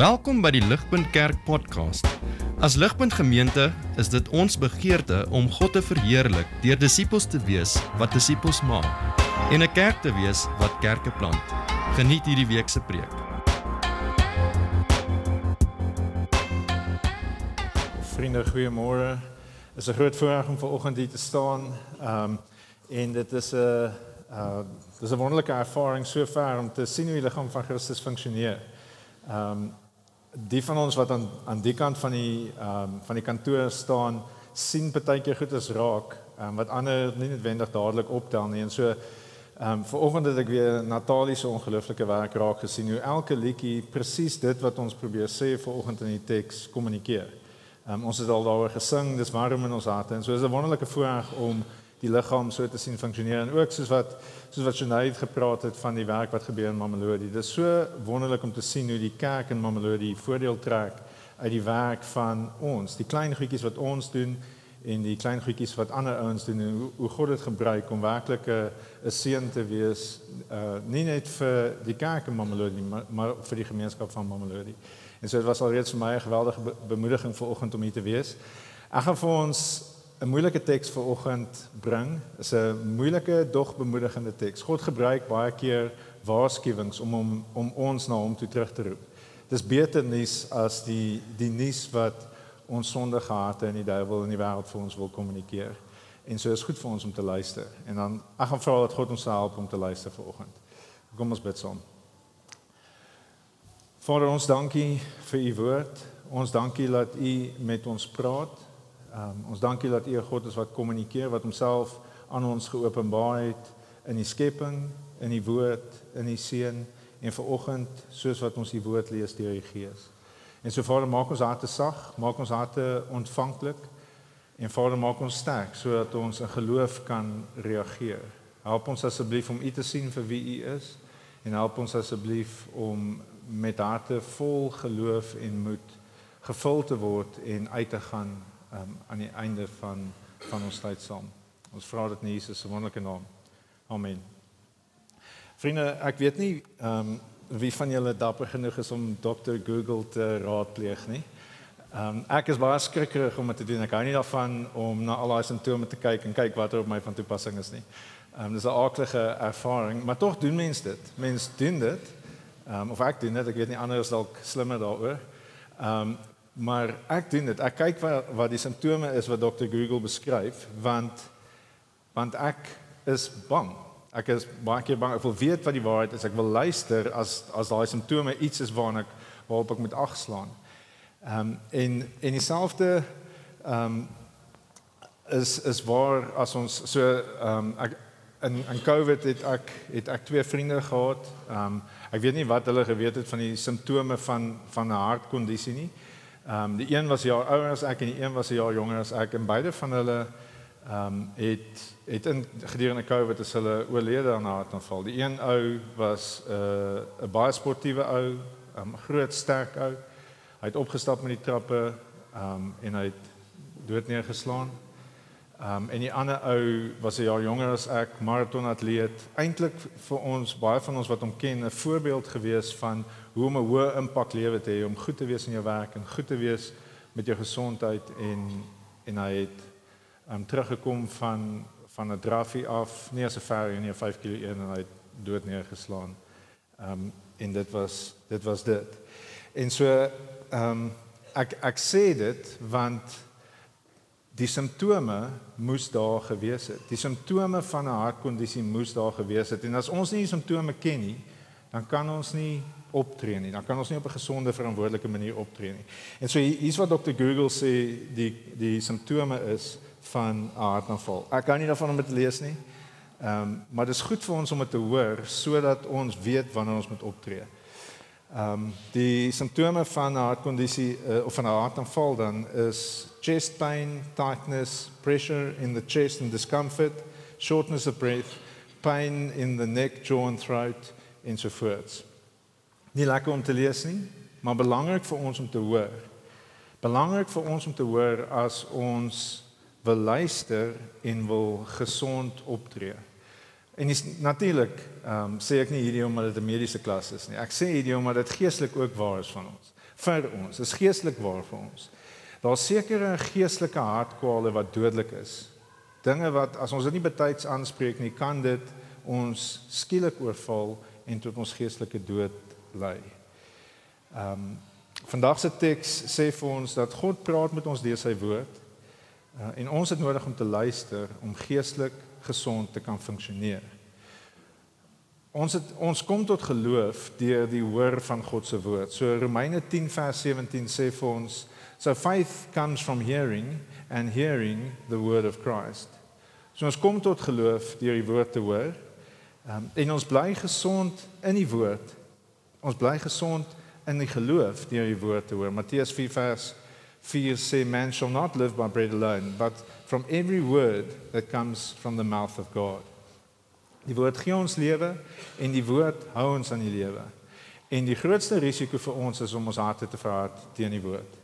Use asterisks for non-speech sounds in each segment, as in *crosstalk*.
Welkom by die Ligpunt Kerk podcast. As Ligpunt Gemeente is dit ons begeerte om God te verheerlik deur disippels te wees wat disippels maak en 'n kerk te wees wat kerke plant. Geniet hierdie week se preek. Vriende, goeiemôre. Is 'n groot voorreg om vanoggend hier te staan. Ehm um, en dit is 'n uh dis 'n wonderlike ervaring sover om te sien hoe die liggaam van Christus funksioneer. Ehm um, die van ons wat aan aan die kant van die ehm um, van die kantoor staan, sien baie keer goed as raak, ehm um, wat ander nie noodwendig dadelik optel nie. En so ehm um, vanoggend het ek weer Natalie se ongelooflike werk raak gesien hoe elke liedjie presies dit wat ons probeer sê vanoggend in die teks kommunikeer. Ehm um, ons het al daaroor gesing, dis waarom in ons harte en so is 'n wonderlike voorreg om die liggaam so te sien funksioneer en ook soos wat soos wat Jeanette gepraat het van die werk wat gebeur in Mamelodi. Dit is so wonderlik om te sien hoe die kerk in Mamelodi voordeel trek uit die werk van ons, die klein goedjies wat ons doen en die klein goedjies wat ander ouens doen en hoe, hoe God dit gebruik om werklik 'n seën te wees uh nie net vir die kerk in Mamelodi maar, maar vir die gemeenskap van Mamelodi. En so dit was alreeds vir my 'n geweldige be bemoediging vanoggend om hier te wees. Ek gaan vir ons 'n moeilike teks vir oggend bring. Is 'n moeilike dog bemoedigende teks. God gebruik baie keer waarskuwings om om om ons na hom toe terug te roep. Dis beter nuus as die die nuus wat ons sondige harte en die duiwel in die wêreld vir ons wil kommunikeer. En so is goed vir ons om te luister. En dan ek gaan vra dat God ons help om te luister vir oggend. Kom ons bid saam. Vader ons dankie vir u woord. Ons dankie dat u met ons praat. Um, ons dankie dat U 'n God is wat kommunikeer, wat homself aan ons geopenbaar het in die skepping, in die woord, in die seën en vanoggend soos wat ons die woord lees deur die Gees. En so Vader, maak ons harte sag, maak ons harte ontvanklik en Vader, maak ons sterk sodat ons in geloof kan reageer. Help ons asseblief om U te sien vir wie U is en help ons asseblief om met harte vol geloof en moed gevul te word en uit te gaan um, aan die einde van van ons tyd saam. Ons vra dit in Jesus se wonderlike naam. Amen. Vriende, ek weet nie ehm um, wie van julle dapper genoeg is om Dr Google te raadpleeg nie. Ehm um, ek is baie skrikkerig om dit te doen. Ek hou nie daarvan om na al daai simptome te kyk en kyk wat er op my van toepassing is nie. Ehm um, dis 'n aardige ervaring, maar tog doen mense dit. Mense doen dit. Ehm um, of ek doen dit, ek weet nie ander is dalk slimmer daaroor. Ehm um, Maar ek doen dit. Ek kyk wat wat die simptome is wat Dr. Google beskryf want want ek is bang. Ek is baie keer bang. Ek wil weet wat die waarheid is. Ek wil luister as as daai simptome iets is waarna ek waarop ek moet agslaan. Ehm um, en en dieselfde ehm um, is is waar as ons so ehm um, ek in in COVID het ek het ek twee vriende gehad. Ehm um, ek weet nie wat hulle geweet het van die simptome van van 'n hartkondisie nie. Ehm um, die een was jaar ouer as ek en die een was 'n jaar jonger as ek en beide van hulle ehm um, het het in gedurende COVID het hulle oorlede aan hartaanval. Die een ou was 'n uh, 'n baie sportiewe ou, 'n um, groot sterk ou. Hy het opgestap met die trappe ehm um, en hy het dood neergeslaan. Ehm um, en die ander ou was 'n jaar jonger as ek, maratonatleet. Eintlik vir ons baie van ons wat hom ken, 'n voorbeeld gewees van hoe om 'n hoë impak lewe te hê, om goed te wees in jou werk en goed te wees met jou gesondheid en en hy het um, teruggekom van van 'n drafie af, nie as 'n ver nie, 5 km en hy het dood neergeslaan. Ehm um, en dit was dit was dit. En so ehm um, ek ek sê dit want die simptome moes daar gewees het. Die simptome van 'n hartkondisie moes daar gewees het. En as ons nie die simptome ken nie, dan kan ons nie optree nie. Dan kan ons nie op 'n gesonde verantwoordelike manier optree nie. En so hier's wat Dr. Google sê die die simptome is van 'n hartaanval. Ek kan nie daarvan om dit te lees nie. Ehm um, maar dit is goed vir ons om dit te hoor sodat ons weet wanneer ons moet optree. Ehm um, die simptome van 'n hartkondisie uh, of van 'n hartaanval dan is chest pain, tightness, pressure in the chest and discomfort, shortness of breath, pain in the neck, jaw and throat en so voort. Nie lekker om te lees nie, maar belangrik vir ons om te hoor. Belangrik vir ons om te hoor as ons wil luister en wil gesond optree. En dis natuurlik, ehm um, sê ek nie hierdie omdat dit 'n mediese klas is nie. Ek sê hierdie omdat dit geestelik ook waar is van ons. vir ons. Is geestelik waar vir ons. Daar's sekere geestelike hartkwale wat dodelik is. Dinge wat as ons dit nie betyds aanspreek nie, kan dit ons skielik oorval en tot ons geestelike dood lei. Ehm um, vandag se teks sê vir ons dat God praat met ons deur sy woord uh, en ons het nodig om te luister om geestelik gesond te kan funksioneer. Ons het ons kom tot geloof deur die hoor van God se woord. So Romeine 10 vers 17 sê vir ons so faith comes from hearing and hearing the word of Christ. So ons kom tot geloof deur die woord te hoor. Um, en ons bly gesond in die woord. Ons bly gesond in die geloof deur die woord te hoor. Matteus 4 vers 4 sê man shall not live by bread alone, but from every word that comes from the mouth of God. Die woord gee ons lewe en die woord hou ons aan die lewe. En die grootste risiko vir ons is om ons harte te verhard teen die woord.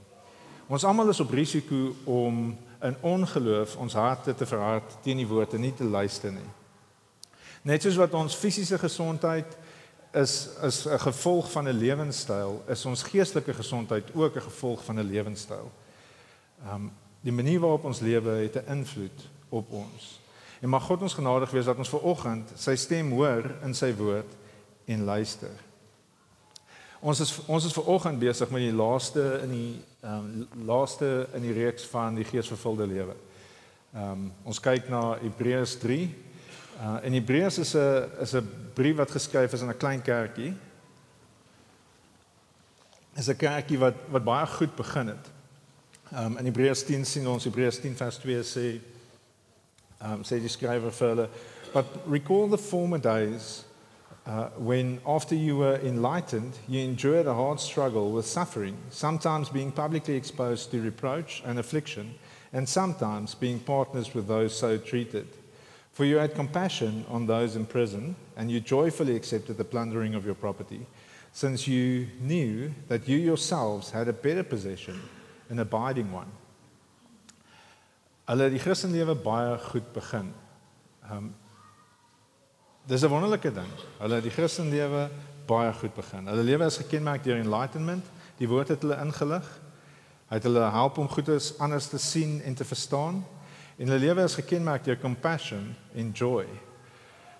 Ons almal is op risiko om in ongeloof ons harte te verhard teen die woord en nie te luister nie. Net soos wat ons fisiese gesondheid is is 'n gevolg van 'n lewenstyl, is ons geestelike gesondheid ook 'n gevolg van 'n lewenstyl. Um, die manier waarop ons lewe het 'n invloed op ons. En mag God ons genadig wees dat ons ver oggend sy stem hoor in sy woord en luister. Ons is ons is ver oggend besig met die laaste in die ehm um, laaste in die reeks van die geesvervulde lewe. Ehm um, ons kyk na Hebreërs 3 Uh in Hebreërs is 'n is 'n brief wat geskryf is aan 'n klein kerkie. Is 'n kerkie wat wat baie goed begin het. Um in Hebreërs 10 sien ons Hebreërs 10 vers 2 sê um sê die skrywer vir hulle but recall the former days uh when after you were enlightened you endured a hard struggle with suffering sometimes being publicly exposed to reproach and affliction and sometimes being partners with those so treated. For you had compassion on those in prison, and you joyfully accepted the plundering of your property, since you knew that you yourselves had a better possession, an abiding one. Hulle die Christenlewe baie goed begin. Um Dis 'n wonderlike ding. Hulle die Christenlewe baie goed begin. Hulle lewe is gekenmerk deur enlightenment. Die woord het hulle ingelig. Hy het hulle help om goedes anders te sien en te verstaan. En hulle lewe is gekenmerk deur compassion en joy.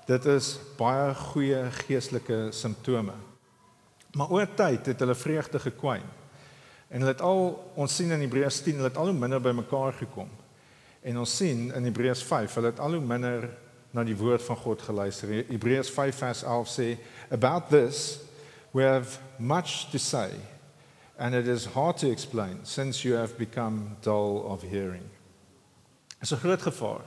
Dit is baie goeie geestelike simptome. Maar oor tyd het hulle vreugde gekwyn. En hulle het al ons sien in Hebreërs 10, hulle het al hoe minder by mekaar gekom. En ons sien in Hebreërs 5, hulle het al hoe minder na die woord van God geluister. Hebreërs 5 vers 11 sê about this we have much to say and it is hard to explain since you have become dull of hearing is 'n groot gevaar.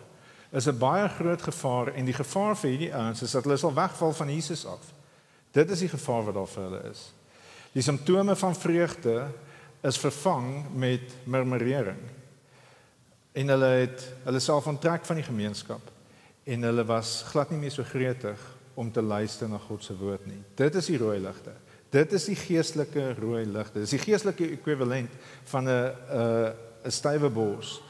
Is 'n baie groot gevaar en die gevaar vir hierdie ouens is dat hulle sal wegval van Jesus af. Dit is die gevaar wat daar vir hulle is. Die simptome van vreugde is vervang met murmurering. En hulle het hulle self onttrek van die gemeenskap en hulle was glad nie meer so gretig om te luister na God se woord nie. Dit is die rooi ligte. Dit is die geestelike rooi ligte. Dis die geestelike ekwivalent van 'n 'n 'n stywe bors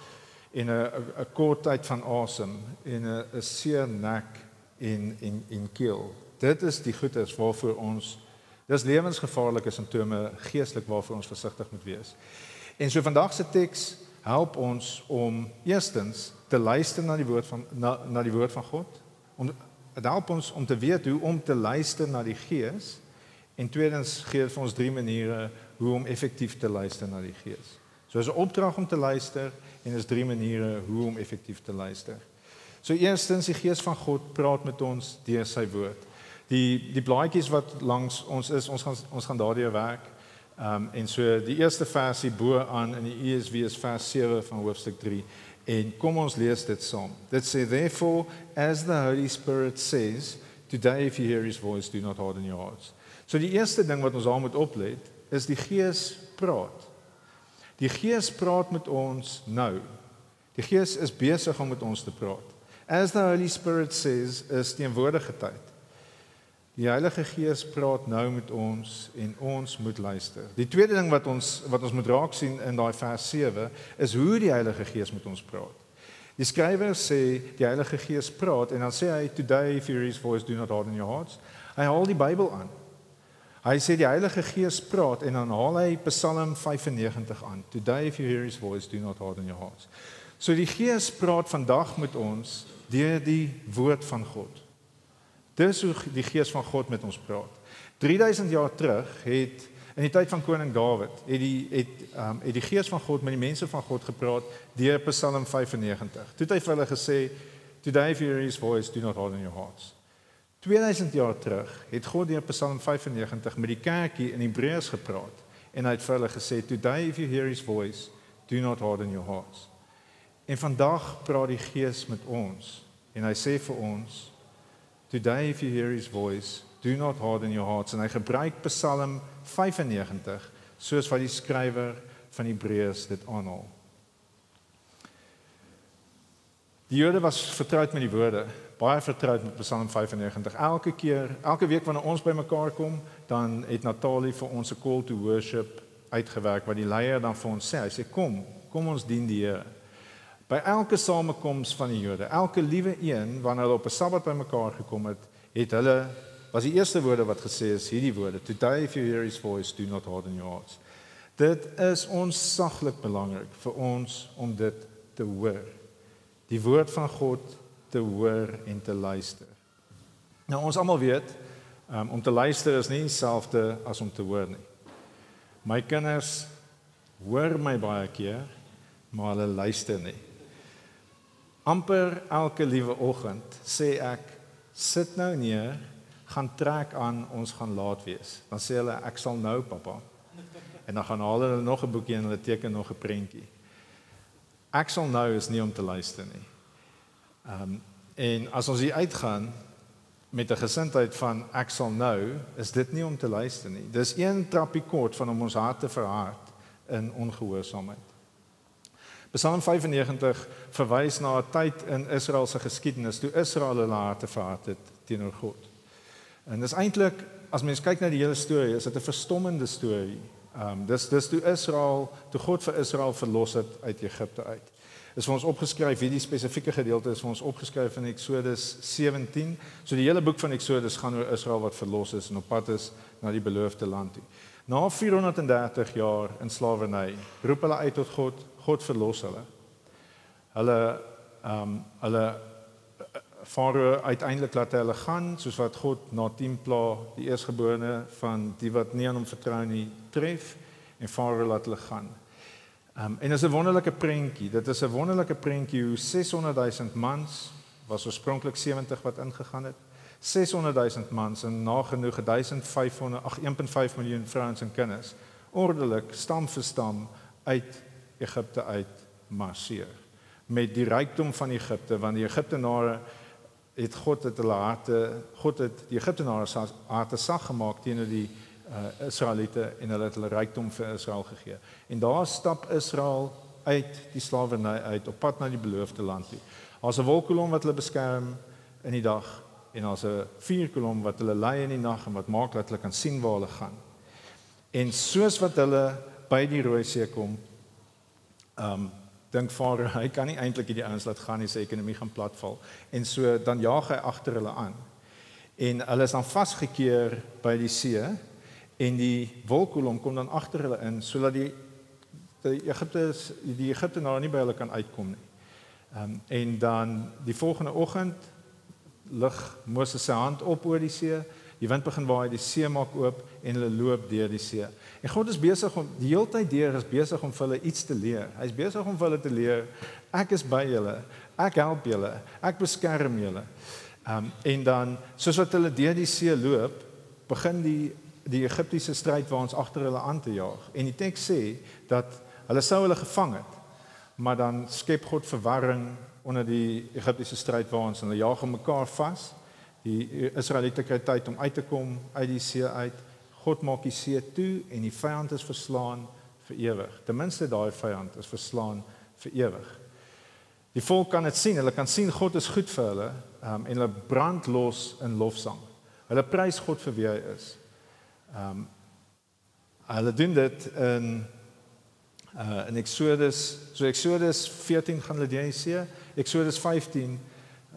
en 'n 'n kort tyd van asem en 'n 'n seer nek en en en keel. Dit is die goedes waarvoor ons dis lewensgevaarlike simptome geestelik waarvoor ons versigtig moet wees. En so vandag se teks help ons om eerstens te luister na die woord van na, na die woord van God. Om dit help ons om te weet hoe om te luister na die Gees en tweedens gee dit vir ons drie maniere hoe om effektief te luister na die Gees. So is 'n opdrag om te luister en is drie maniere hoe om effektief te luister. So eerstens die Gees van God praat met ons deur sy woord. Die die blaadjies wat langs ons is, ons gaan ons gaan daardeur werk. Ehm um, en so die eerste versie bo aan in die ESV is vers 7 van hoofstuk 3 en kom ons lees dit saam. Dit sê therefore as the Holy Spirit says today if you hear his voice do not harden your hearts. So die eerste ding wat ons al moet oplet is die Gees praat. Die Gees praat met ons nou. Die Gees is besig om met ons te praat. As the Holy Spirit says, is teenwoordige tyd. Die Heilige Gees praat nou met ons en ons moet luister. Die tweede ding wat ons wat ons moet raak sien in daai vers 7 is hoe die Heilige Gees met ons praat. Die skrywer sê die Heilige Gees praat en dan sê hy today if you hear his voice do not harden your hearts. Hy haal die Bybel aan. Hy sê die Heilige Gees praat en dan haal hy Psalm 95 aan. Today if you hear his voice do not harden your hearts. So die Gees praat vandag met ons deur die woord van God. Dis hoe die Gees van God met ons praat. 3000 jaar terug het in die tyd van koning Dawid het die het ehm um, het die Gees van God met die mense van God gepraat deur Psalm 95. Toe het hy vir hulle gesê today if you hear his voice do not harden your hearts. 2000 jaar terug het God deur Psalm 95 met die kerkie in Hebreërs gepraat en hy het vir hulle gesê today if you hear his voice do not harden your hearts. En vandag praat die Gees met ons en hy sê vir ons today if you hear his voice do not harden your hearts en hy gebruik Psalm 95 soos wat die skrywer van Hebreërs dit aanhaal. Die Jode was vertroud met die woorde, baie vertroud met Psalm 95. Elke keer, elke week wanneer ons bymekaar kom, dan het Natalie vir ons 'n call to worship uitgewerk wat die leier dan vir ons sê. Hy sê kom, kom ons dien die Here. By elke samekoms van die Jode, elke liewe een wanneer hulle op 'n Sabbat bymekaar gekom het, het hulle was die eerste woorde wat gesê is hierdie woorde today if you hear his voice do not harden your hearts. Dit is ons saglik belangrik vir ons om dit te hoor. Die woord van God te hoor en te luister. Nou ons almal weet um, om te luister is nie dieselfde as om te hoor nie. My kinders hoor my baie keer maar hulle luister nie amper elke liewe oggend sê ek sit nou neer gaan trek aan ons gaan laat wees. Dan sê hulle ek sal nou pappa. En dan gaan hulle nog 'n boekie en hulle teken nog 'n prentjie. Ek sal nou is nie om te luister nie. Ehm um, en as ons hier uitgaan met 'n gesindheid van ek sal nou, is dit nie om te luister nie. Dis een trappie kort van om ons harte verhard in ongehoorsaamheid. Psalm 95 verwys na 'n tyd in Israel se geskiedenis toe Israel hulle harte verhard het teenoor God. En dis eintlik as mens kyk na die hele storie, is dit 'n verstommende storie. Ehm um, dis dis toe Israel, toe God vir Israel verlos het uit Egipte uit. Is vir ons opgeskryf hierdie spesifieke gedeelte is vir ons opgeskryf in Eksodus 17. So die hele boek van Eksodus gaan oor Israel wat verlos is en op pad is na die beloofde land toe. Na 430 jaar in slawerny, roep hulle uit tot God, God verlos hulle. Hulle ehm um, hulle Farao uiteindelik laat hulle gaan soos wat God na 10 pla die eersgeborene van die wat nie aan hom vertrou nie tref en Farao laat hulle gaan. Um, en is 'n wonderlike prentjie. Dit is 'n wonderlike prentjie hoe 600 000 mans was oorspronklik 70 wat ingegaan het. 600 000 mans en nagenoeg 1500 ag 1.5 miljoen vrouens en kinders ordelik stam vir stam uit Egipte uit marseer met die rykdom van Egipte want die Egiptenare het God het hulle harte God het die Egiptenare se harte sag gemaak teenoor die uh, Israeliete en hulle het hulle rykdom vir Israel gegee. En daar stap Israel uit die slawerny uit op pad na die beloofde land toe. Daar's 'n wolkkolom wat hulle beskerm in die dag en daar's 'n vuurkolom wat hulle lei in die nag en wat maak dat hulle kan sien waar hulle gaan. En soos wat hulle by die Rooi See kom, ehm um, dink vader *laughs* hy kan nie eintlik hierdie ouens laat gaan nie sy ekonomie gaan platval. En so dan jaag hy agter hulle aan. En hulle is dan vasgekeer by die see en die wolkkolom kom dan agter hulle in sodat die die Egipte die Egiptenare nie by hulle kan uitkom nie. Ehm um, en dan die volgende oggend lig Moses se hand op oor die see. Die wind begin waai, die see maak oop en hulle loop deur die see. En God is besig om die hele tyd deur is besig om vir hulle iets te leer. Hy's besig om vir hulle te leer ek is by julle. Ek help julle. Ek beskerm julle. Um en dan soos wat hulle deur die see loop, begin die die Egiptiese stryd waar ons agter hulle aan te jaag. En die teks sê dat hulle sou hulle gevang het. Maar dan skep God verwarring onder die Egiptiese stryd waar ons hulle jaag mekaar vas. Die Israeliete kry tyd om uit te kom uit die see uit. God maak die see toe en die vyand is verslaan vir ewig. Ten minste daai vyand is verslaan vir ewig. Die volk kan dit sien. Hulle kan sien God is goed vir hulle um, en hulle brand los in lofsang. Hulle prys God vir wie hy is. Ehm um, hulle doen dit in uh in Exodus, so Exodus 14 gaan hulle die see. Exodus 15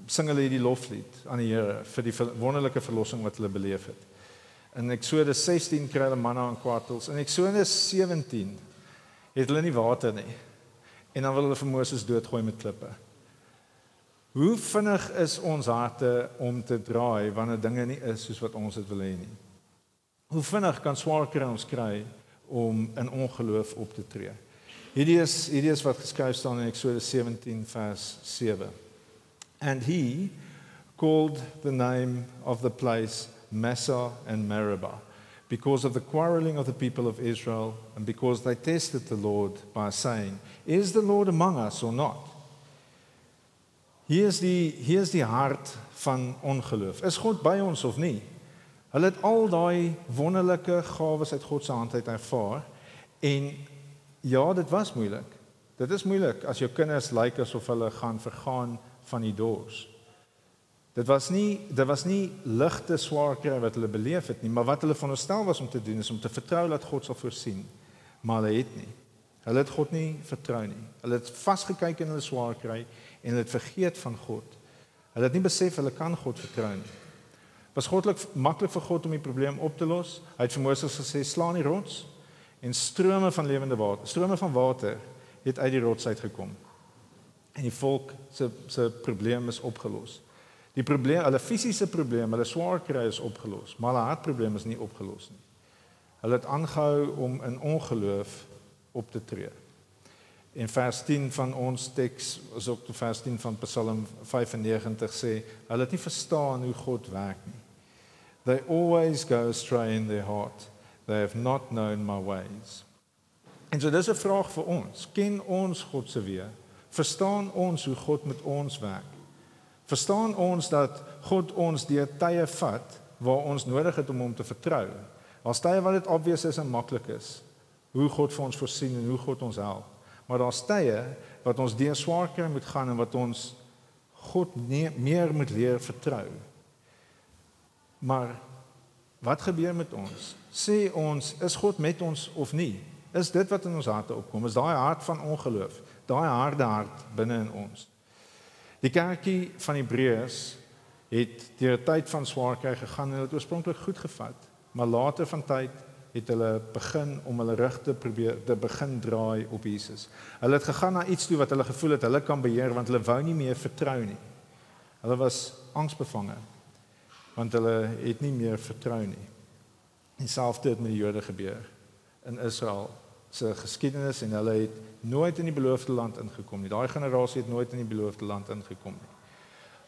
sing hulle hierdie loflied aan die Here vir die wonderlike verlossing wat hulle beleef het. In Eksodus 16 kry hulle manna en kwartels. In Eksodus 17 het hulle nie water nie. En dan wil hulle vir Moses doodgooi met klippe. Hoe vinnig is ons harte om te draai wanneer dinge nie is soos wat ons dit wil hê nie? Hoe vinnig kan swaar kry ons kry om in ongeloof op te tree? Hierdie is hierdie is wat geskryf staan in Eksodus 17 vers 7. And he called the name of the place Massa and Meribah because of the quarreling of the people of Israel and because they tested the Lord by saying, Is the Lord among us or not? Hier is die hier is die hart van ongeloof. Is God by ons of nie? Hulle het al daai wonderlike gawes uit God se hand uit ervaar en ja, dit was moeilik. Dit is moeilik as jou kinders lyk asof hulle gaan vergaan van die dors. Dit was nie dit was nie ligte swaar kry wat hulle beleef het nie, maar wat hulle veronderstel was om te doen is om te vertrou dat God sal voorsien. Maar hulle het nie. Hulle het God nie vertrou nie. Hulle het vasgekyk in hulle swaar kry en hulle het vergeet van God. Hulle het nie besef hulle kan God vertrou nie. Was goddelik maklik vir God om die probleem op te los. Hy het vir Moses gesê: "Slaan die rots en strome van lewende water, strome van water het uit die rots uitgekom." En die volk se se probleem is opgelos. Die probleem, hulle fisiese probleem, hulle swaar kry is opgelos, maar hulle hartprobleem is nie opgelos nie. Hulle het aangehou om in ongeloof op te tree. In vers 10 van ons teks, is ook die vers 10 van Psalm 95 sê, hulle het nie verstaan hoe God werk nie. They always go astray in their heart. They have not known my ways. En so dis 'n vraag vir ons. Ken ons God se weë? Verstaan ons hoe God met ons werk? Verstaan ons dat God ons deur tye vat waar ons nodig het om hom te vertrou? Daar's tye wat dit obvious is en maklik is hoe God vir ons voorsien en hoe God ons help. Maar daar's tye wat ons deur swaar kry moet gaan en wat ons God nie, meer moet leer vertrou. Maar wat gebeur met ons? Sê ons, is God met ons of nie? Is dit wat in ons harte opkom? Is daai hart van ongeloof, daai harde hart binne in ons? Die kerkie van Hebreërs het deur 'n tyd van swaar kry gegaan en dit oorspronklik goed gevat, maar later van tyd het hulle begin om hulle rug te probeer te begin draai op Jesus. Hulle het gegaan na iets toe wat hulle gevoel het hulle kan beheer want hulle wou nie meer vertrou nie. Hulle was angsbevange want hulle het nie meer vertrou nie. Dieselfde het met die Jode gebeur in Israel se geskiedenis en hulle het nooit in die beloofde land ingekom nie. Daai generasie het nooit in die beloofde land ingekom nie.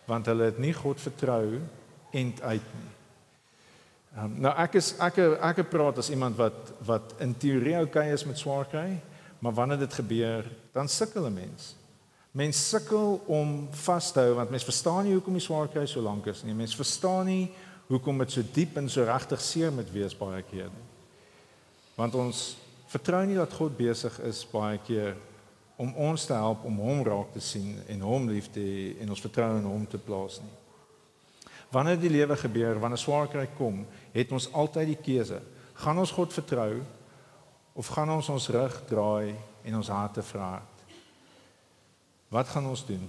Want hulle het nie God vertrou end uit nie. Um, nou ek is ek ek praat as iemand wat wat in teorie oukei is met swaar kry, maar wanneer dit gebeur, dan sukkel 'n mens. Mens sukkel om vas te hou want mens verstaan nie hoekom die swaar kry so lank is nie. Mens verstaan nie hoekom dit so diep en so regtig seer met wees baie keer nie. Want ons vertrou nie dat God besig is baie keer om ons te help om hom raak te sien en hom lief te hê en ons vertrou in hom te plaas nie. Wanneer die lewe gebeur, wanneer swaar kry kom, het ons altyd die keuse. Gaan ons God vertrou of gaan ons ons rug draai en ons harte verhard? Wat gaan ons doen?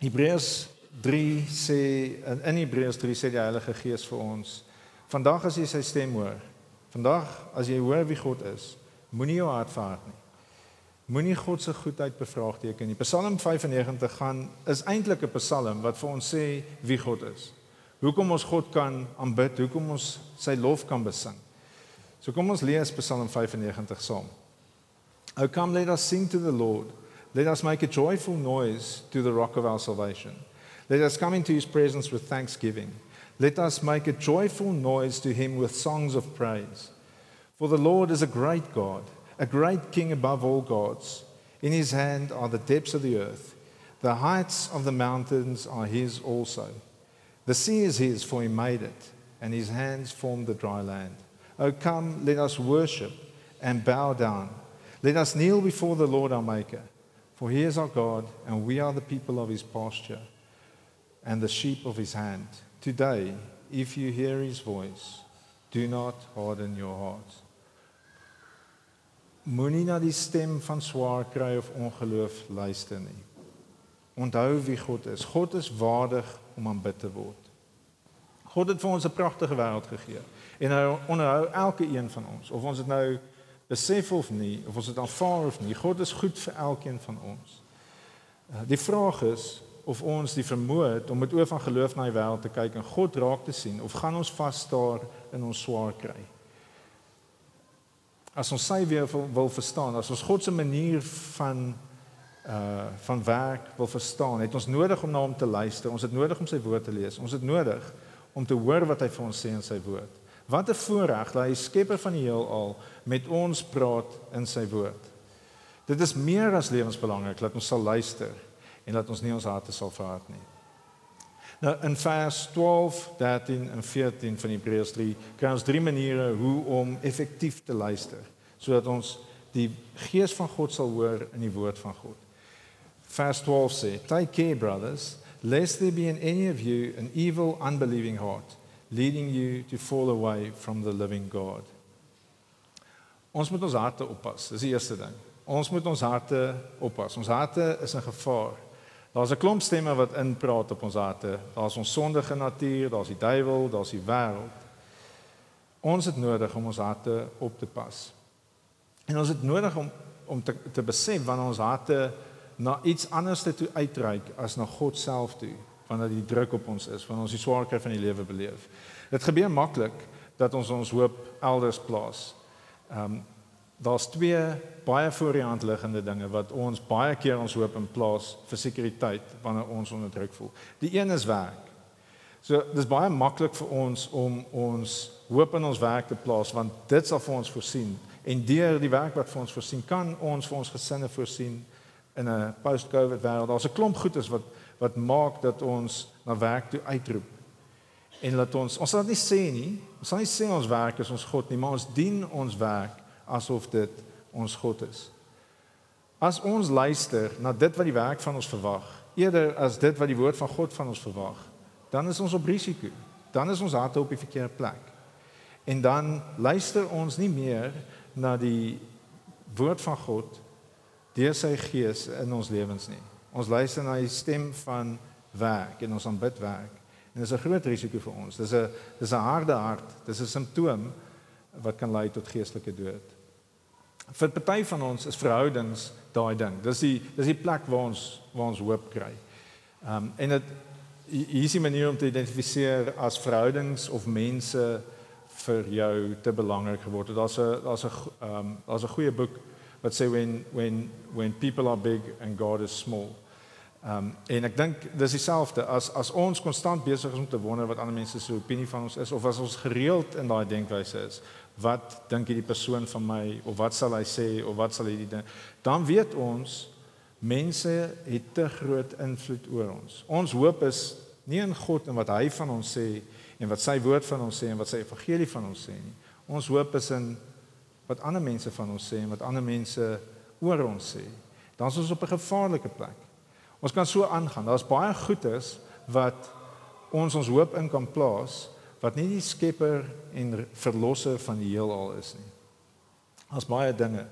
Hebreërs 3 sê in, in Hebreërs 3 sê die Heilige Gees vir ons: "Vandag as jy sy stem hoor, vandag as jy hoor wie God is, moenie jou hart verhard nie. Moenie God se goedheid bevraagteken nie." Psalm 95 gaan is eintlik 'n psalm wat vir ons sê wie God is hoekom ons God kan aanbid, hoekom ons sy lof kan besing. So kom ons lees Psalm 95 saam. O come let us sing to the Lord. Let us make a joyful noise to the rock of our salvation. Let us come into his presence with thanksgiving. Let us make a joyful noise to him with songs of praise. For the Lord is a great God, a great king above all gods. In his hand are the depths of the earth. The heights of the mountains are his also. The sea is his, for he made it, and his hands formed the dry land. O come, let us worship and bow down. Let us kneel before the Lord our Maker, for he is our God, and we are the people of his pasture and the sheep of his hand. Today, if you hear his voice, do not harden your hearts. Moenie na die stem van swaar kry of ongeloof luister nie. Onthou wie God is. God is waardig om aanbid te word. God het vir ons 'n pragtige wêreld gegee. En hy onderhou elke een van ons, of ons dit nou besef of nie, of ons dit aanvaar of nie. God is goed vir elkeen van ons. Uh, die vraag is of ons die vermoë het om met oë van geloof na die wêreld te kyk en God raak te sien of gaan ons vas daar in ons swaar kry. As ons sy weer wil, wil verstaan, as ons God se manier van uh van werk wil verstaan, het ons nodig om na hom te luister. Ons het nodig om sy woord te lees. Ons het nodig om te hoor wat hy vir ons sê in sy woord. Wat 'n voorreg dat hy skepper van die heelal met ons praat in sy woord. Dit is meer as lewensbelangrik dat ons sal luister en dat ons nie ons harte sal verhard nie. Nou in vers 12, 13 en 14 van Hebreërs 3 kry ons drie maniere hoe om effektief te luister sodat ons die gees van God sal hoor in die woord van God. Vers 12 sê: "Take care, brothers, lest there be in any of you an evil, unbelieving heart, leading you to fall away from the living God." Ons moet ons harte oppas. Dis die eerste ding. Ons moet ons harte oppas. Ons harte is in gevaar. Daar's 'n klomp stemme wat inpraat op ons harte. Daar's ons sondige natuur, daar's die duiwel, daar's die wêreld. Ons het nodig om ons harte op te pas. En ons het nodig om om te te besef wanneer ons harte na iets anders toe uitreik as na God self toe wanneer die druk op ons is wanneer ons die swaarkry van die lewe beleef. Dit gebeur maklik dat ons ons hoop elders plaas. Ehm um, daar's twee baie voor die hand liggende dinge wat ons baie keer ons hoop in plaas vir sekuriteit wanneer ons onder druk voel. Die een is werk. So dis baie maklik vir ons om ons hoop in ons werk te plaas want dit sal vir ons voorsien en deur die werk wat vir ons voorsien kan ons vir ons gesinne voorsien in 'n post-COVID wêreld. Daar's 'n klomp goedes wat wat maak dat ons na werk toe uitroep. En laat ons ons sal nie sê nie, ons sal nie sê ons werk is ons God nie, maar ons dien ons werk asof dit ons God is. As ons luister na dit wat die werk van ons verwag, eerder as dit wat die woord van God van ons verwag, dan is ons op risiko. Dan is ons harte op die verkeerde plek. En dan luister ons nie meer na die woord van God deur sy gees in ons lewens nie. Ons luister na die stem van werk en ons aanbid werk. En dis 'n groot risiko vir ons. Dis 'n dis 'n harde hart. Dis 'n simptoom wat kan lei tot geestelike dood. Vir party van ons is verhoudings daai ding. Dis die dis die plek waar ons waar ons hoop kry. Ehm um, en dit hier is 'n manier om te identifiseer as verhoudings of mense vir jou te belangrik geword het. Daar's 'n daar's 'n ehm um, daar's 'n goeie boek wat sê when when when people are big and God is small. Um en ek dink dis dieselfde as as ons konstant besig is om te wonder wat ander mense se opinie van ons is of as ons gereeld in daai denkwyse is, wat dink hierdie persoon van my of wat sal hy sê of wat sal hy doen? Dan weet ons mense het te groot invloed oor ons. Ons hoop is nie in God en wat hy van ons sê en wat sy woord van ons sê en wat sy evangelie van ons sê nie. Ons hoop is in wat ander mense van ons sê en wat ander mense oor ons sê, dan is ons op 'n gevaarlike plek. Ons kan so aangaan. Daar's baie goedes wat ons ons hoop in kan plaas wat nie die skepper en verlosser van die heelal is nie. Daar's baie dinge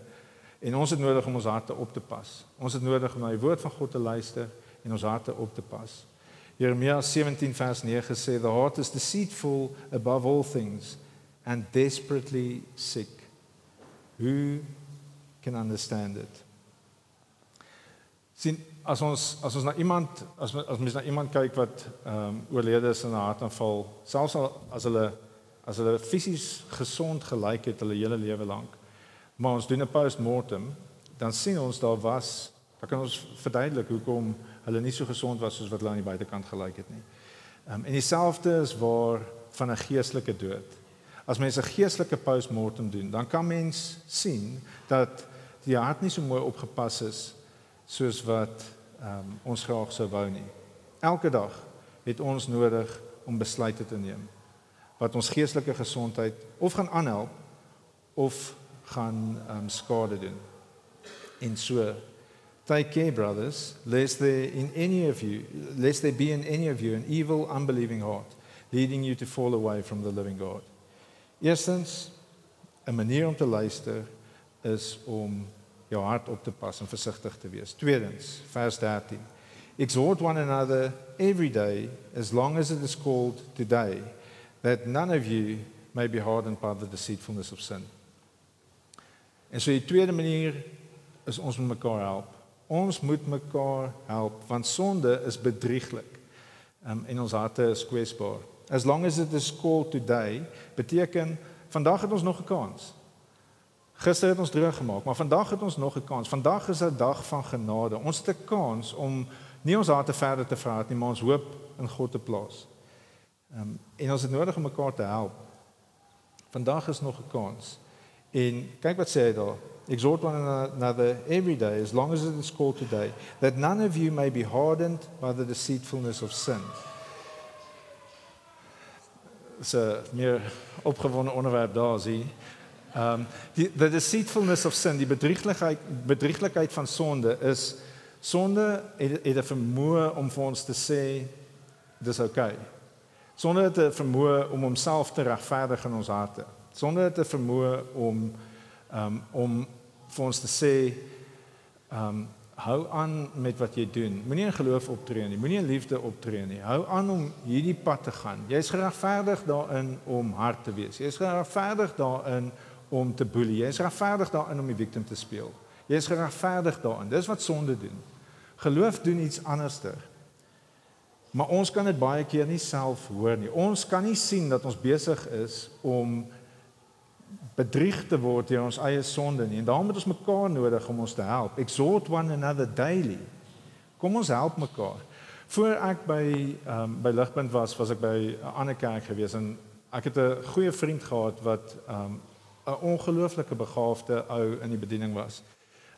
en ons het nodig om ons harte op te pas. Ons het nodig om na die woord van God te luister en ons harte op te pas. Jeremia 17 vers 9 sê the heart is deceitful above all things and desperately sick. Who can understand it? Sien as ons as ons na iemand as as mens na iemand kyk wat ehm um, oorlede is in 'n hartaanval, selfs al as hulle as hulle fisies gesond gelyk het hulle hele lewe lank, maar ons doen 'n postmortem, dan sien ons daar was, dan kan ons verduidelik hoekom hulle nie so gesond was soos wat hulle aan die buitekant gelyk het nie. Ehm um, en dieselfde is waar van 'n geestelike dood as mens 'n geestelike postmortem doen, dan kan mens sien dat die hart nie so mooi opgepas is soos wat um, ons graag sou wou nie. Elke dag het ons nodig om besluite te neem wat ons geestelike gesondheid of gaan aanhelp of gaan um, skade doen. En so Take care, brothers, lest there in any of you, lest there be in any of you an evil, unbelieving heart, leading you to fall away from the living God. Eerstens 'n manier om te luister is om jou hart op te pas en versigtig te wees. Tweedens, vers 13. Exhort one another every day as long as it is called today that none of you may be hardened by the deceitfulness of sin. En so die tweede manier is ons moet mekaar help. Ons moet mekaar help want sonde is bedrieglik. Um, en ons harte is kwesbaar. As long as it is called today, beteken vandag het ons nog 'n kans. Gister het ons droog gemaak, maar vandag het ons nog 'n kans. Vandag is 'n dag van genade. Ons het 'n kans om nie ons harte verder te verhard nie, maar ons hoop in God te plaas. Ehm um, en ons het nodig om mekaar te help. Vandag is nog 'n kans. En kyk wat sê hy daar. Exhort one another every day as long as it is called today, that none of you may be hardened by the deceitfulness of sin. So meer opgewonde onderwerp daar sien. Ehm um, die the deceitfulness of sin, die bedrieglikheid bedrieglikheid van sonde is sonde het, het 'n vermoë om vir ons te sê dis oukei. Okay. Sonde het 'n vermoë om homself te regverdig in ons harte. Sonde het 'n vermoë om ehm um, om vir ons te sê ehm um, hou aan met wat jy doen. Moenie in geloof optree nie. Moenie in liefde optree nie. Hou aan om hierdie pad te gaan. Jy's geregverdig daarin om hard te wees. Jy's geregverdig daarin om te boelie. Jy is regverdig daarin om die victim te speel. Jy is geregverdig daarin. Dis wat sonde doen. Geloof doen iets anderster. Maar ons kan dit baie keer nie self hoor nie. Ons kan nie sien dat ons besig is om bedrieg te word deur ons eie sonde nie. En daarom het ons mekaar nodig om ons te help. Exhort one another daily. Kom ons help mekaar. Voor ek by ehm um, by Ligpunt was, was ek by 'n ander kerk gewees en ek het 'n goeie vriend gehad wat ehm um, 'n ongelooflike begaafde ou in die bediening was.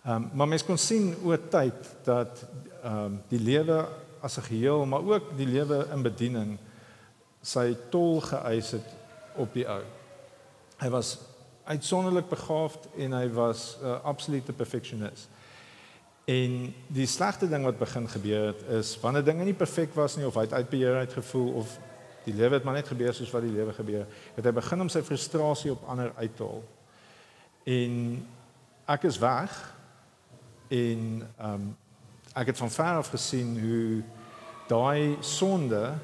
Ehm um, maar mens kon sien oor tyd dat ehm um, die lewe as 'n geheel, maar ook die lewe in bediening sy tol geëis het op die ou. Hy was uitsonderlik begaafd en hy was 'n uh, absolute perfeksionis. En die slegste ding wat begin gebeur het is wanneer dinge nie perfek was nie of hy het uitbeheer uitgevoel of die lewe het maar net gebeur soos wat die lewe gebeur. Het hy begin om sy frustrasie op ander uit te haal. En ek is weg en ehm um, ek het van ver af gesien hoe daai sonde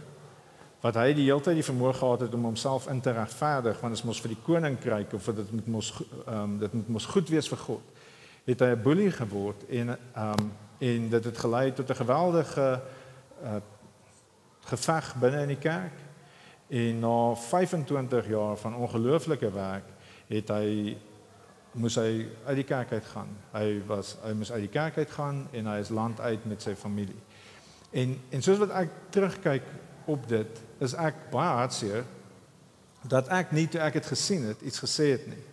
wat hy die hele tyd die vermoë gehad het om homself in te regverdig want dit mos vir die koninkryk of dit moet mos ehm um, dit moet mos goed wees vir God. Het hy 'n boelie geword en ehm um, en dit het gelei tot 'n geweldige uh, geveg binne in die kerk En na 25 jaar van ongelooflike werk het hy moes hy uit die kerk uit gaan. Hy was hy moes uit die kerk uit gaan en hy is land uit met sy familie. En en soos wat ek terugkyk op dit, is ek baie hartseer dat ek nie toe ek het gesien het iets gesê het nie.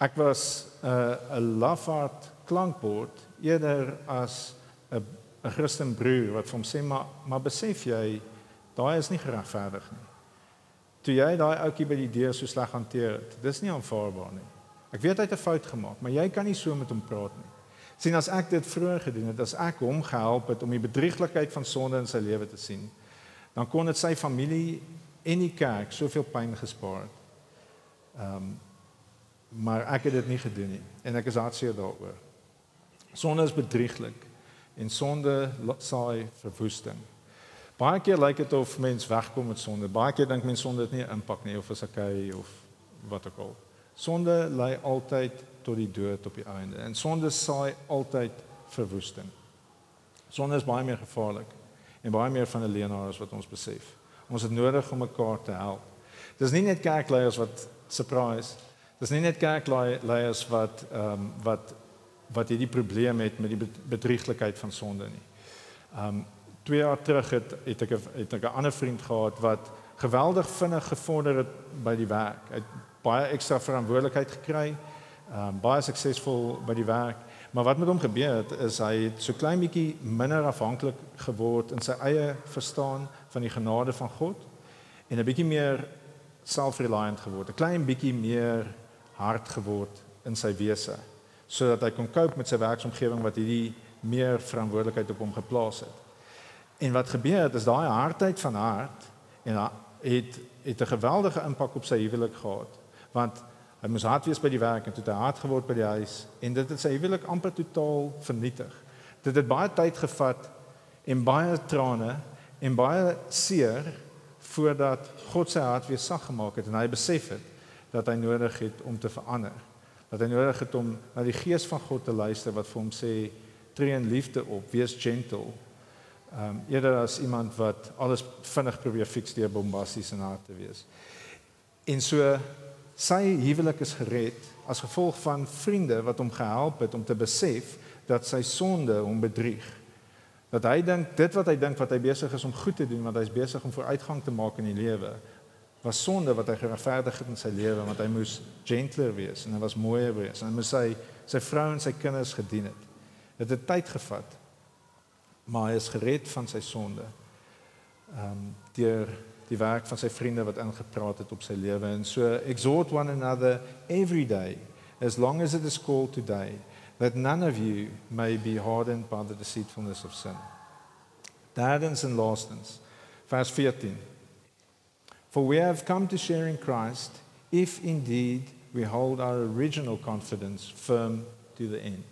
Ek was 'n uh, 'n lafaard klankbord eerder as 'n 'n Christen broer wat vir hom sê maar maar besef jy daai is nie geregverdig nie toe jy daai ouetjie by die deur so sleg hanteer het. Dis nie aanvaarbaar nie. Ek weet hy het 'n fout gemaak, maar jy kan nie so met hom praat nie. sien as ek dit vroeër gedoen het, as ek hom gehelp het om die bedrieglikheid van sonde in sy lewe te sien, dan kon dit sy familie en die kerk soveel pyn gespaar het. Ehm um, maar ek het dit nie gedoen nie en ek is hartseer daaroor. Sonde is bedrieglik en sonde saai verwoesting. Baie keer lyk dit of mens wegkom met sonde. Baie keer dink mens sonde het nie 'n impak nie of is okay of wat ook al. Sonde lei altyd tot die dood op die einde. En sonde saai altyd verwoesting. Sonde is baie meer gevaarlik en baie meer van 'n leenaar as wat ons besef. Ons het nodig om mekaar te help. Dis nie net kerkleiers wat surprise. Dis nie net kerkleiers wat ehm um, wat wat hierdie probleem het met die bedrieglikheid van sonde nie. Ehm um, 2 jaar terug het het ek het ek 'n ander vriend gehad wat geweldig vinnig gevorder het by die werk. Hy het baie ekstra verantwoordelikheid gekry. Ehm um, baie suksesvol by die werk. Maar wat met hom gebeur het is hy het so klein bietjie minder afhanklik geword in sy eie verstaan van die genade van God en 'n bietjie meer self-reliant geword. 'n Klein bietjie meer hard geword in sy wese sodat hy kon cope met sy werksomgewing wat hierdie meer verantwoordelikheid op hom geplaas het. En wat gebeur het is daai hardheid van hart en het het 'n geweldige impak op sy huwelik gehad. Want hy moes hard wees by die werk en toe hy hard geword by die huis en dit het sy huwelik amper totaal vernietig. Dit het baie tyd gevat en baie trane en baie seer voordat God sy hart weer sag gemaak het en hy besef het dat hy nodig het om te verander. Dat hy nodig het om na die gees van God te luister wat vir hom sê tree in liefde op, wees gentle. Ehm um, eerder as iemand wat alles vinnig probeer fix deur bombasties en hard te wees. En so sy huwelik is gered as gevolg van vriende wat hom gehelp het om te besef dat sy sonde hom bedrieg. Dat hy dink dit wat hy dink wat hy besig is om goed te doen, want hy's besig om vooruitgang te maak in die lewe, was sonde wat hy geregverdig het in sy lewe want hy moes gentler wees en hy was mooier wees en hy moes sy sy vrou en sy kinders gedien het. Dit het tyd gevat. Maar hy is gered van sy sonde. Ehm um, deur die werk van sy vriende wat ingepraat het op sy lewe en so exhort one another every day as long as it is called today that none of you may be hardened by the deceitfulness of sin. Derdens en laastens vers 14 For we have come to share in Christ if indeed we hold our original confidence firm to the end.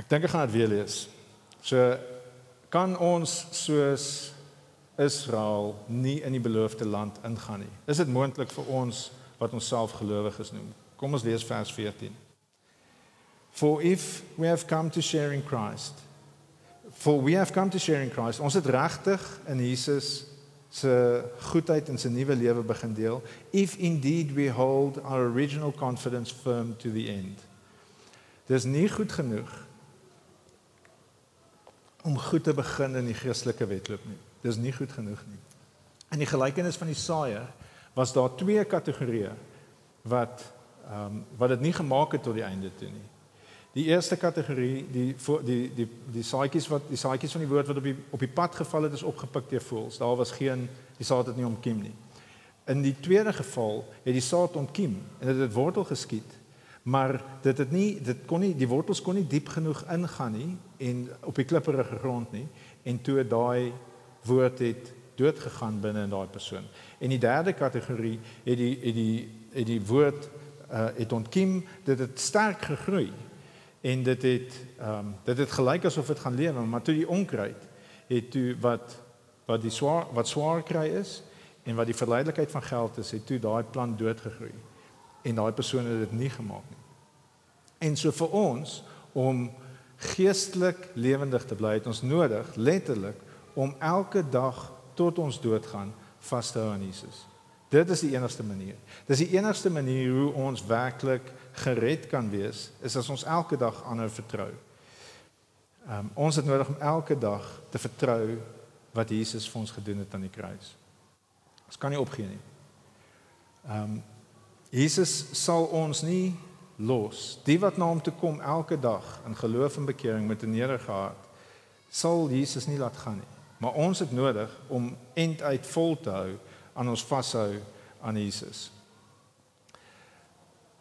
Ek dink ek gaan dit weer lees. So kan ons soos Israel nie in die beloofde land ingaan nie. Is dit moontlik vir ons wat ons self gelowiges noem? Kom ons lees vers 14. For if we have come to share in Christ, for we have come to share in Christ, ons het regtig in Jesus se goedheid en sy nuwe lewe begin deel if indeed we hold our original confidence firm to the end dis nie goed genoeg om goed te begin in die Christelike wedloop nie dis nie goed genoeg nie in die gelykenis van die saaier was daar twee kategorieë wat ehm um, wat dit nie gemaak het tot die einde toe nie Die eerste kategorie, die die die die saadjies wat die saadjies van die woord wat op die op die pad geval het is opgepik deur voëls. Daar was geen die saad het nie omkiem nie. In die tweede geval het die saad omkiem en dit het wortel geskiet. Maar dit het nie dit kon nie die wortels kon nie diep genoeg ingaan nie en op die klipperige grond nie en toe daai woord het dood gegaan binne in daai persoon. En die derde kategorie het die het die het die woord uh, het ontkiem, dit het sterk gegroei en dit het ehm um, dit het gelyk asof dit gaan lewe maar toe die onkruid het toe wat wat die swaar wat swaar kry is en wat die verleidelikheid van geld is het toe daai plant dood gegroei en daai persoon het dit nie gemaak nie en so vir ons om geestelik lewendig te bly het ons nodig letterlik om elke dag tot ons dood gaan vas te hou aan Jesus dit is die enigste manier dis die enigste manier hoe ons werklik gered kan wees is as ons elke dag aanhou vertrou. Um, ons het nodig om elke dag te vertrou wat Jesus vir ons gedoen het aan die kruis. Ons kan nie opgee nie. Ehm um, Jesus sal ons nie los. Die wat na hom toe kom elke dag in geloof en bekering met 'n nederige hart, sal Jesus nie laat gaan nie. Maar ons het nodig om end uit vol te hou aan ons vashou aan Jesus.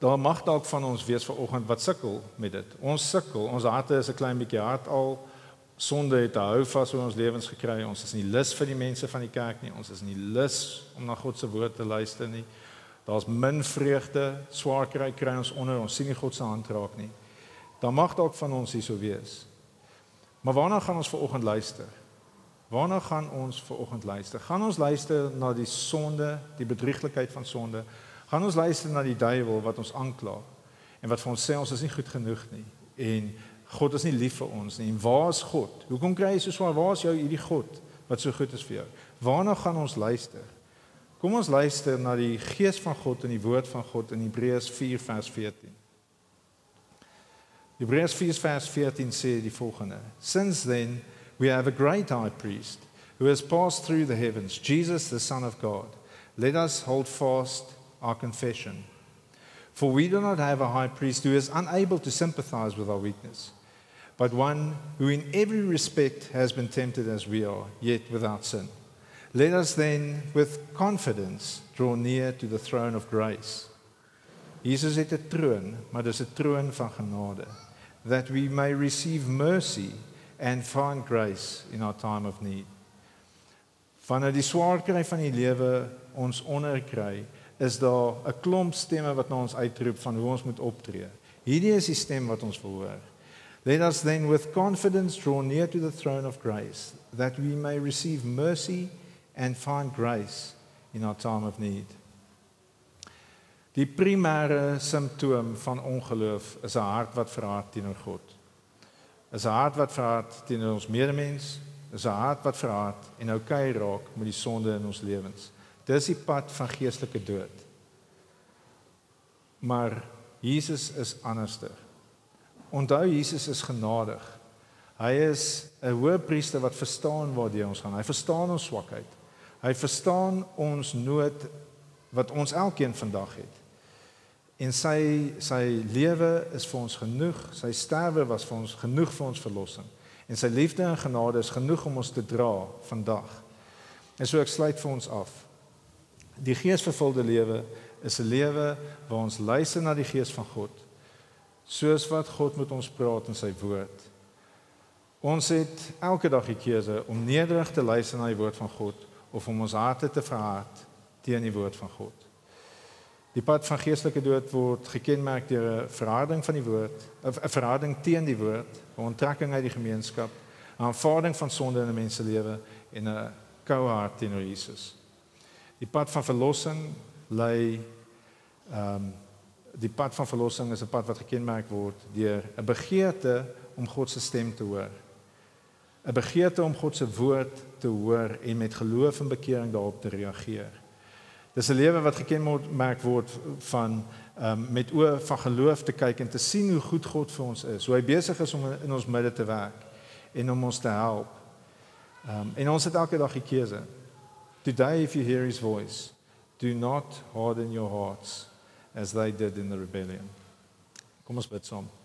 Daar mag dalk van ons wees vanoggend wat sukkel met dit. Ons sukkel, ons harte is 'n klein bietjie hard al. Sonde het hou vas oor ons lewens gekry. Ons is nie lus vir die mense van die kerk nie. Ons is nie lus om na God se woord te luister nie. Daar's min vreugde, swaar kry kry ons onder. Ons sien nie God se hand raak nie. Daar mag dalk van ons hierso wees. Maar waarna gaan ons vanoggend luister? Waarna gaan ons vanoggend luister? Gaan ons luister na die sonde, die bedrieglikheid van sonde? Gaan ons luister na die duiwel wat ons aankla en wat vir ons sê ons is nie goed genoeg nie en God is nie lief vir ons nie. En waar is God? Hoekom kry jy so swaar? Waar is jou hierdie God wat so goed is vir jou? Waarna gaan ons luister? Kom ons luister na die gees van God en die woord van God in Hebreërs 4 vers 14. Hebreërs 4 vers 14 sê die volgende: Since then we have a great high priest who has passed through the heavens, Jesus the son of God. Let us hold fast our confession. For we do not have a high priest who is unable to sympathize with our weakness, but one who in every respect has been tempted as we are, yet without sin. Let us then with confidence draw near to the throne of grace. Jesus het 'n troon, maar dis 'n troon van genade, that we may receive mercy and find grace in our time of need. Wanneer die swaar kry van die lewe ons onderkry, is daar 'n klomp stemme wat na ons uitroep van hoe ons moet optree. Hierdie is die stem wat ons wil hoor. Let us then with confidence draw near to the throne of grace that we may receive mercy and find grace in our time of need. Die primêre simptoom van ongeloof is 'n hart wat verhard teenoor God. Is 'n hart wat verhard teenoor ons medemens, is 'n hart wat verhard en kyk raak met die sonde in ons lewens. Dis die pad van geestelike dood. Maar Jesus is anderster. Onthou Jesus is genadig. Hy is 'n hoëpriester wat verstaan waartoe ons gaan. Hy verstaan ons swakheid. Hy verstaan ons nood wat ons elkeen vandag het. En sy sy lewe is vir ons genoeg. Sy sterwe was vir ons genoeg vir ons verlossing. En sy liefde en genade is genoeg om ons te dra vandag. En so ek sluit vir ons af. Die geesvervulde lewe is 'n lewe waar ons luister na die gees van God soos wat God met ons praat in sy woord. Ons het elke dag die keuse om nederig te luister na die woord van God of om ons harte te verhard teen die woord van God. Die pad van geestelike dood word gekenmerk deur 'n verharding van die woord, 'n verharding teen die woord, 'n onttrekking uit die gemeenskap, 'n aanvaarding van sonde in 'n mens se lewe en 'n koue hart teenoor Jesus. Die pad van verlossing lei ehm um, die pad van verlossing is 'n pad wat gekenmerk word deur 'n begeerte om God se stem te hoor. 'n Begeerte om God se woord te hoor en met geloof en bekering daarop te reageer. Dis 'n lewe wat gekenmerk word van um, met oë van geloof te kyk en te sien hoe goed God vir ons is, hoe hy besig is om in ons midde te werk en om ons te help. Um, en ons het elke dag 'n keuse. Today if you hear his voice, do not harden your hearts as they did in the rebellion. Kom ons bid saam.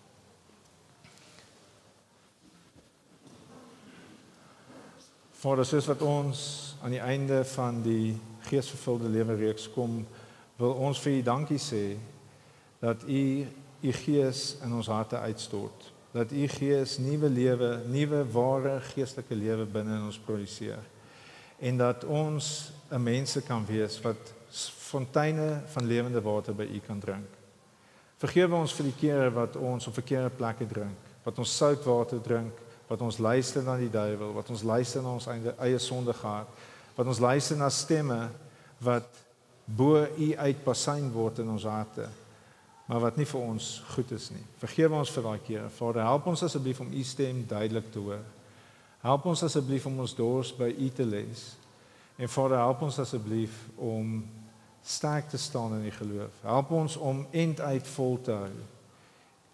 Vader, soos wat ons aan die einde van die geesvervulde lewe reeks kom, wil ons vir U dankie sê dat U U gees in ons harte uitstort. Dat U gees nuwe lewe, nuwe ware geestelike lewe binne in ons produseer. En dat ons 'n mense kan wees wat fonteine van lewende water by U kan drink. Vergewe ons vir die kere wat ons op verkeerde plekke drink, wat ons soutwater drink, wat ons luister na die duiwel, wat ons luister na ons eie, eie sonde gehad, wat ons luister na stemme wat bo U uitpasyn word in ons harte, maar wat nie vir ons goed is nie. Vergewe ons vir daai kere. Vader, help ons asseblief om U stem duidelik te hoor. Help ons asseblief om ons dors by U te lees. En Vader, help ons asseblief om sterk te staan in die geloof. Help ons om end uit vol te hou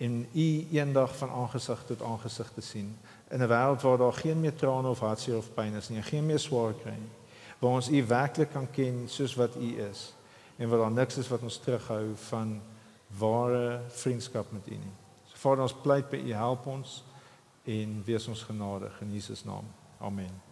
en u eendag van aangesig tot aangesig te sien in 'n wêreld waar daar geen meer trane of hartseer of pyn is nie, geen meer swaar kry nie. Waar ons u werklik kan ken soos wat u is en waar daar niks is wat ons terughou van ware vriendskap met u nie. So Vader, ons pleit by u help ons en wees ons genadig in Jesus naam. Amen.